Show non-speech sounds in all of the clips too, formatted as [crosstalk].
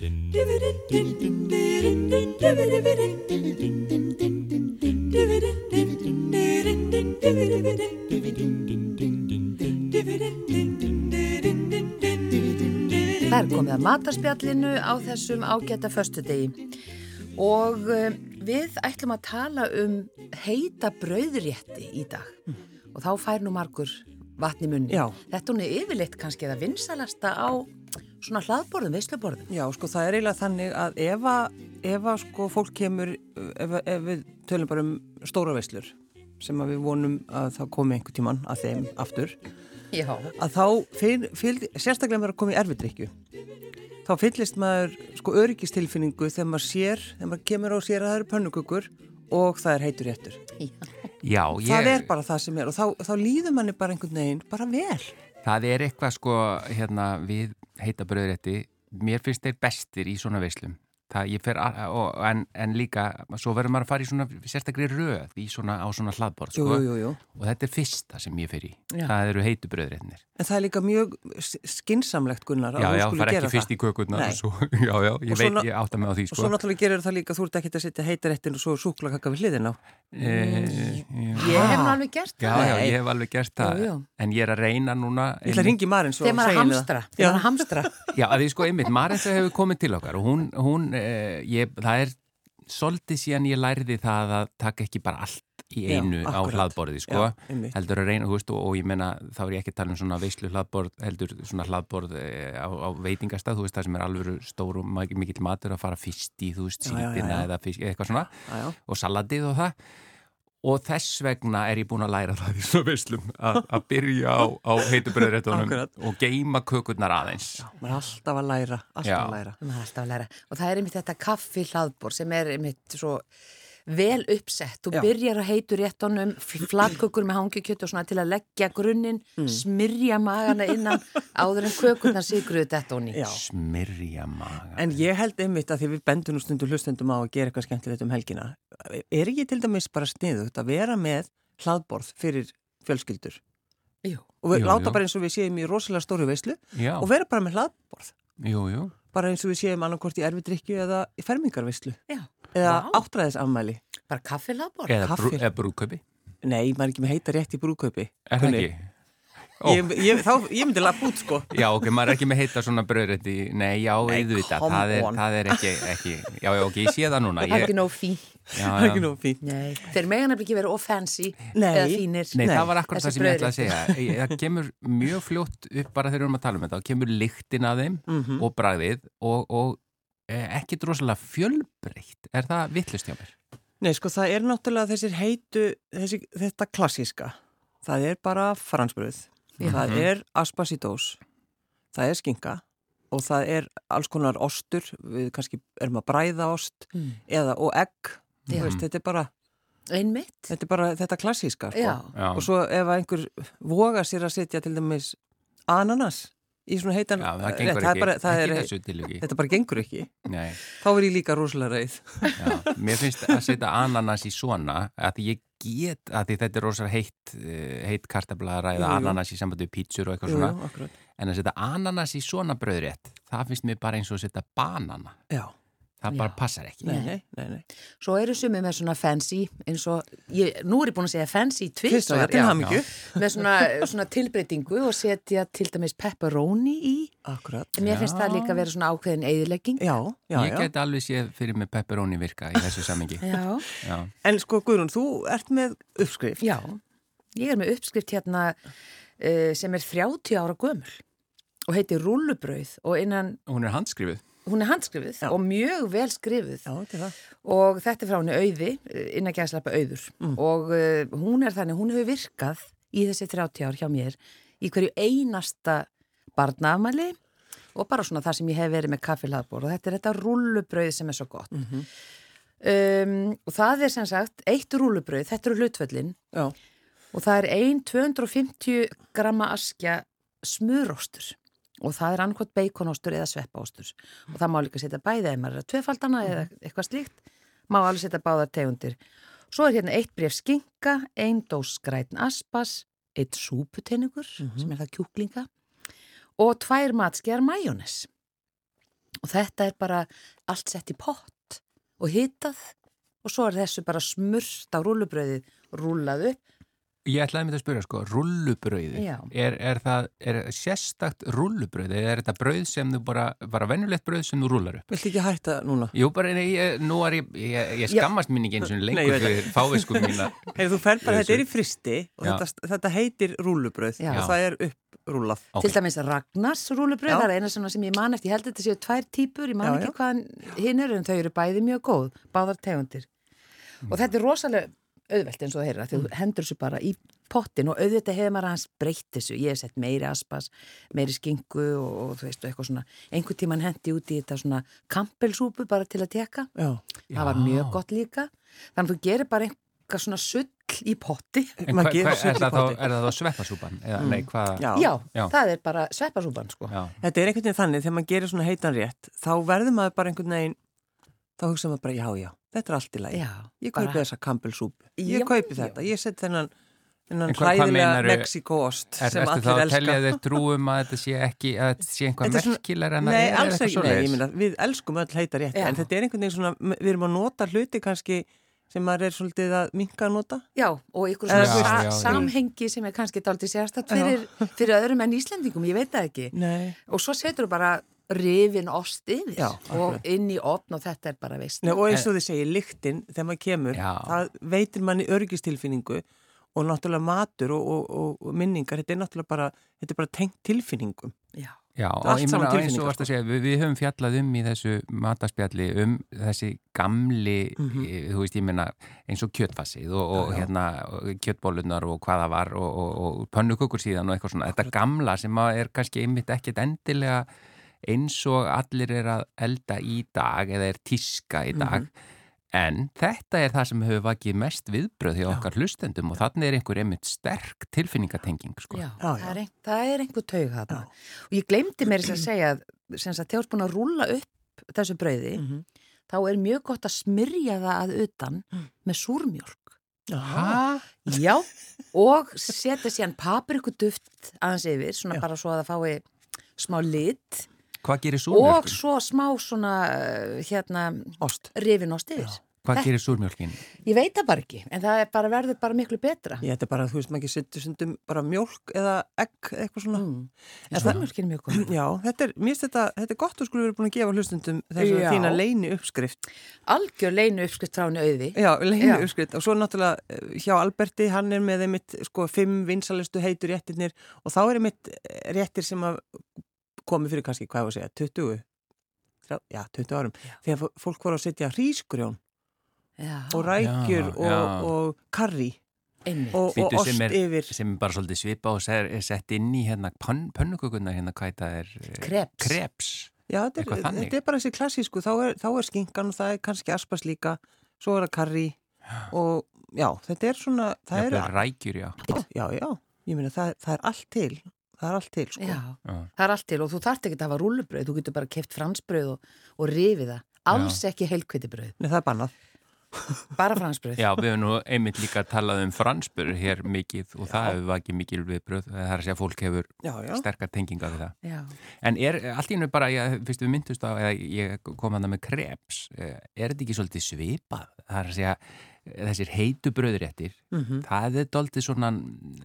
Það er komið að matarspjallinu á þessum ágæta föstudegi og uh, við ætlum að tala um heita brauðrétti í dag mm. og þá fær nú margur vatni munni. Já. Þetta hún er yfirleitt kannski eða vinsalasta á svona hlaðborðum, veisluborðum. Já, sko það er eiginlega þannig að ef að, ef að sko fólk kemur, ef, ef við tölum bara um stóra veislur sem að við vonum að það komi einhver tíman að þeim aftur, Já. að þá, fyr, fyr, sérstaklega með að koma í erfiðrykju, þá fyllist maður sko öryggistilfinningu þegar maður sér, þegar maður kemur á sér að það eru pönnugugur og það er heitur réttur. Já, ég... Það er bara það sem er og þá, þá líður manni bara einhvern veginn bara vel. Það er eitthvað sko hérna við heita bröðrétti, mér finnst þeir bestir í svona veislum. Það, fer, og, en, en líka, svo verður maður að fara í svona sérstaklega röð í svona, á svona hlaðborð sko, jú, jú, jú. og þetta er fyrsta sem ég fer í. Já. það eru heitu bröðréttinir En það er líka mjög skinsamlegt Gunnar Já, já, það er ekki fyrst í kökurna svo, [laughs] Já, já, ég veit, svona, ég átta mig á því sko. Og svo náttúrulega gerir það líka, þú ert ekki að setja heitaréttin og svo súklakakka við hliðin á. E, Ég hef nú alveg gert já, það. Já, ég hef alveg gert það. jú, jú. En ég er að reyna núna Ég ætla að ringi Marins Þegar maður hamstra, Já, eh, ég, það er svolítið síðan ég læriði það að taka ekki bara allt í einu Já, á hlaðborði sko, Já, heldur að reyna veist, og, og ég menna þá er ég ekki að tala um svona veislu hlaðborð heldur svona hlaðborð e, á, á veitingastað, þú veist það sem er alveg stór og mikill matur að fara fyrst í þú veist sípina eða fisk, eitthvað svona. Og salatið og það og þess vegna er ég búin að læra það í svona veislum að byrja á, á heitubröðréttunum og geima kökurnar aðeins. Já, maður er alltaf að læra alltaf að læra. alltaf að læra. Og það er einmitt þetta kaffi hlaðbor sem er einmitt svo vel uppsett. Þú byrjar að heitu réttunum, flatkökur með hangikjöt og svona til að leggja grunninn, Mm. smyrja magana innan áður en kökurnar sigruðu þetta onni. Já. Smyrja maga. En ég held einmitt að því við bendum nú stundu hlustendum á að gera eitthvað skemmtilegt um helgina. Er ekki til dæmis bara sniðugt að vera með hlaðborð fyrir fjölskyldur? Jú. Og við Jú, láta jú. bara eins og við séum í rosalega stóru veislu Já, og vera bara með hlaðborð. jú, jú. Bara eins og við séum annarkort í erfidrykju eða í fermingarveislu. Já. Eða Vá. áttræðisafmæli. Bara kaffi hlaðbor. Eða, brú, eða brúköpi. Nei, maður er ekki með heita rétt í brúðkaupi. Er það ekki? Ég, ég, þá, ég myndi lafa út sko. já, ok, maður er ekki með heita svona bröðrætti. Nei, já, Nei, auðvitað. come Það er, það er ekki, ekki, já, já, ok, ég sé það núna. Það er Ég, ekki nóg fín. Það er ekki fínt. Nei. Þeir megan nefnilega ekki vera of fancy Nei. eða fínir. Nei, Nei, það var akkurat það sem ég ætlaði að segja. Það kemur mjög fljótt upp bara þegar við erum að tala um þetta. Það kemur lyktin að þeim Mhm. og bragðið og, og eh, ekki drosalega fjölbreytt. Er það vittlust hjá mér? Nei, sko, það er náttúrulega þessir heitu, þessi, þetta klassíska. Það er bara fransbröð. Já. Það er aspas í dós. Það er skinka og það er alls konar ostur. Við kannski erum að bræða ost Mm. eða, og egg. Þú Já. Veist, þetta er bara, Einmitt. þetta er bara þetta klassíska. Sko. Og svo ef einhver voga sér að setja til dæmis ananas í svona heitan Já, það gengur það er ekki. bara, það er, þetta bara gengur ekki. Nei. Þá er ég líka rosalega reið. Já, mér finnst að setja ananas í svona að því ég get, að þetta er rosalega heitt, eh, heitt kartablaðara eða ananas í sambandi við pítsur og eitthvað Jú, svona. jú, en að setja ananas í svona bröðrétt það finnst mér bara eins og að setja banana. Já, það Já. bara passar ekki nei, nei, nei, nei. Svo eru sumið með svona fancy eins og, ég, nú er ég búin að segja fancy hamingju. með svona, svona tilbreytingu og setja til dæmis pepperoni í. Akkurat. En mér finnst Já. það líka vera svona ákveðin eðilegging. Já, já, ég get alveg séð fyrir mig pepperoni virka í þessu samengi Já. Já, En sko Guðrún, þú ert með uppskrift. Já, ég er með uppskrift hérna uh, sem er 30 ára gömul og heitir rullubrauð og innan, hún er handskrifuð hún er handskrifuð og mjög vel skrifuð. Já, og þetta er frá henni auði, innan gæðslappa auður. Mm. og uh, hún er þannig, hún hefur virkað í þessi 30 ár hjá mér í hverju einasta barnaafmæli og bara svona það sem ég hef verið með kaffilaðbor og þetta er þetta rullubrauð sem er svo gott. Mhm. um, og það er sem sagt eitt rullubrauð, þetta eru hlutvöllin Já, og það er ein 250 gramma askja smuróstur og það er annarkot beikonóstur eða sveppaóstur og það má líka setja bæði eða maður er að tvefaldana eða eitthvað slíkt má alveg setja báðar tegundir. Svo er hérna eitt bref skinka ein dós skrætin aspas eitt súputenningur sem er það kjúklinga og tvær matskjar majónes. Og þetta er bara allt sett í pott og hitað og svo er þessu bara smurst á rúlubröðið rúlað upp Ég ætlaði mér að spyrja sko, rullubrauði, Já. er, er það er sérstakt rullubrauði eða er þetta brauð sem þú bara, bara venjulegt brauð sem þú rullar upp? Viltu ekki hætta núna? Jú, bara, nei, ég, nú er ég, ég, ég skammast mín ekki eins og lengur fyrir fávisku mína. [laughs] Hey, þú fer bara, þetta er í fristi og Já. þetta, þetta heitir rúlubröð Já. og það er upprúlað. Ok. Til dæmis Ragnars rúlubröð, Já. það er eina svona sem ég man eftir, ég held að þetta séu tvær típur, ég man Já, ekki hvað hinn eru en þau eru bæði mjög góð, báðar tegundir. Og þetta er rosalega auðvelt eins og það heyrir, því þú hendur þessu bara í pottin og auðvitað hefur maður hans breytt þessu, ég hef sett meiri aspas, meiri skingu og, og þú veist, og eitthvað svona, einhver tíman hendi út í þetta svona kampelsúpu bara til að teka, Já. það var mjög gott líka, þannig að þú gerir bara eitthvað svona sull í potti. En hva, gerir hva, er, það þá, er það þá sveppasúpan? Eða, nei, hvað? Já. Já, Já. það er bara sveppasúpan sko. Þetta er einhvern veginn þannig, þegar maður gerir svona heitan rétt, þá verður maður bara einhvern veginn, þá hugsa maður bara, já, já, þetta er allt í lagi. Já, Ég bara- kaupi þessa kampelsúpu, Já, ég kaupi já. þetta, ég set þennan, þennan hræðilega Mexiko-ost Er, sem ertu þá allir að telja elska. þér trúum að þetta sé ekki, að þetta sé einhvað er merkilega en að Nei, er alls eitthvað ekki, nei, svoleiðis? ég meina, við elskum öll heita rétt, Já. en þetta er einhvern veginn svona, við erum að nota hluti kannski sem maður er svolítið að minka að nota. Já, og ykkur Já, svona já, já. samhengi sem er kannski daldið sérstætt fyrir, fyrir öðrum en Íslendingum, ég veit það ekki. Nei. Og svo setur þú bara rifin ost yfir Já, og inn í opn og þetta er bara veist. Nei, og eins og þið segir, lyktin, þegar maður kemur, Já. það veitir manni örgistilfinningu og náttúrulega matur og, og, og, minningar, þetta er náttúrulega bara, þetta er bara tengt tilfinningum. Já, Já, og allt ég saman meina eins og tilfinningar, varst að segja, við, við höfum fjallað um í þessu mataspjalli um þessi gamli, Mhm. e, þú veist, ég meina eins og kjötfassið og, og Já, já. hérna kjötbólunar og hvað það var og, og, og pönnukökur síðan og eitthvað svona, þetta gamla sem að er kannski einmitt ekkit endilega eins og allir er að elda í dag eða er tíska í dag Mhm. En þetta er það sem hefur vakið mest viðbröð hjá Já. okkar hlustendum og þannig er einhver einmitt sterk tilfinningatenging, sko. já, Já, það, já. Er ein, það er einhver taug þarna. Og ég glemdi mér þess að segja að þegar búin að rúlla upp þessu brauði, Mhm. þá er mjög gott að smyrja það að utan með súrmjólk. Hæ? Já, og setja síðan paprikuduft aðeins yfir, svona Já. bara svo að það fái smá lit Hvað gerir og súrmjölkin? svo smá svona, uh, hérna, Ost. rifinost yfir. Hvað Þetta- gerir súrmjölkin? Ég veit það bara ekki, en það er bara, verður bara miklu betra. Ég þetta er bara, þú veist, maður ekki setur sundum bara mjólk eða egg, eitthvað svona. Mm. En súrmjölkin er mjög góð. Já, þetta er, mér finnst þetta, þetta er gott að skulle verið búin að gefa hlustundum þess að Já. þína leini uppskrift. Algjör leinu uppskrift frá henni auði. Já, leini Já. uppskrift og svo náttúrulega eh, hjá Alberti, hann er með einmitt sko fimm vinsalistu heitur réttirnir og þá er einmitt eh, réttir sem að komi fyrir kannski, hvað var að segja, 20 þrjá- já, 20 árum, þegar fó- fólk voru að setja hrísgrjón Já, og rækjur Já, og, já. og karri og, og ost sem er- yfir sem er bara svolítið svipa og ser, er sett inn í hérna pön, pönnukökunar hérna hvað það er Kreps. kreps. Já, þetta er, þetta er bara þessi klassísku, þá er, þá er skinkan og það er kannski aspas líka, svo er það karri og já, þetta er svona, það er, Jafnvel rækjur, já. já, já, ég meina það, það er allt til, það er allt til, sko. Já, Já. það er allt til og þú þarft ekki að hafa rúlubröð, þú getur bara keft fransbröð og, og rifið það. Alls ekki heilkvitibröð, Nei, það er bannað. [laughs] bara fransbröð. Já, við hefum nú einmitt líka talað um fransbur hér mikið og það hefur vakið mikil viðbröð. Það er að segja að fólk hefur Já, já. sterkar tenginga við það. Já. En er allt í hennu bara, ég, fyrst við myndust á, eða ég kom að það með kreps, eh, er þetta ekki svolítið svipað? Það er að segja, þessir heitu bröðréttir, Mm það er doldið svona,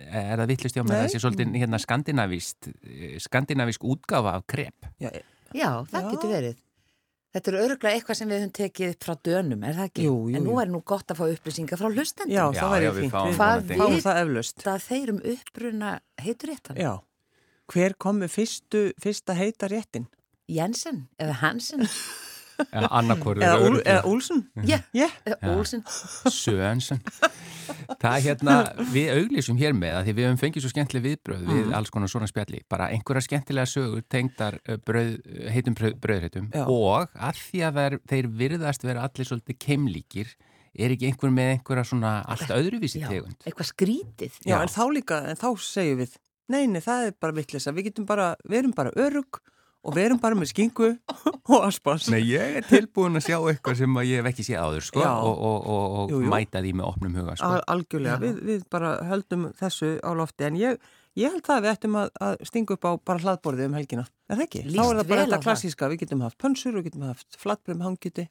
er það vittlust hjá með Nei. þessi svolítið hérna skandinavíst, eh, skandinavísk útgáfa af krep? já Já, það Já. getur verið. Þetta er öruglega eitthvað sem við höfum tekið upp frá dönum, er það ekki? Jú, jú, en nú er nú gott að fá upplýsingar frá hlustendum. Já, Já, það væri já, við fínt. fáum Við Hvað við- það eflaust. Það þeir um uppruna heitur réttan. Já. Hver kom með fyrstu, fyrsta heita réttin? Jensen eða Hansen. [laughs] Eða annarkvörður Eða, Úl, eða Úlsson? Já, Já. eða Já. Olsen. [laughs] Söönsen Það er hérna, við auglýsum hér með að því við höfum fengið svo skemmtileg viðbröð við alls konar svona spjalli, bara einhverja skemmtilega sögur tengdar bröð, heitum bröð, bröðreitum Já. og að því að þeir, þeir virðast vera allir svolítið keimlíkir er ekki einhver með einhverja svona allt öðruvísi Já, tegund eitthvað skrítið. Já, Já. en þá líka, en þá segjum við, nei, nei, það er bara vittlisa. Við getum bara, við erum bara örug og við erum bara með skingu [laughs] og aspas. Nei, ég er tilbúin að sjá eitthvað sem að ég hef ekki séð áður sko, Já. og, og, og, og Jú, jú. mæta því með opnum huga sko. Al algjörlega, við, við bara höldum þessu á lofti en ég, Ég held það að við ættum að, að stinga upp á bara hlaðborði um helgina. Er það ekki? Líst Þá er það bara þetta klassíska. Við getum haft pönsur, við getum haft flatbröðum hangjuti,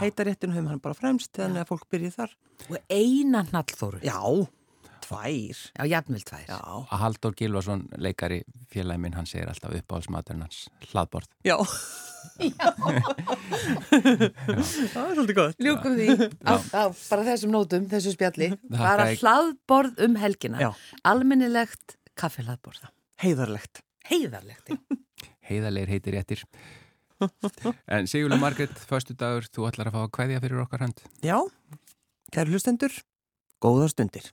heitaréttinu höfum hann bara fremst þannig að fólk byrji þar. Og eina hnallþóru. Já, tvær. Já, jafnvel tvær. Já. Að Halldór Gilvason, leikari félagi minn, hann segir alltaf uppáhaldsmaturinn hans hlaðborð. [laughs] Já. það er svolítið gott. Ljúkum því á, á bara þessum nótum, þessu spjalli. Þakka Bara ykkur. hlaðborð um helgina. Já. Almennilegt kaffihlaðborð. Heiðarlegt. Heiðarlegt. já. [laughs] Heiðarleir heitir réttir. En Sigurlega Margrét, förstu dagur, þú ætlar að fá að kveðja fyrir okkar hönd. Já, kæru hlustendur, góða stundir.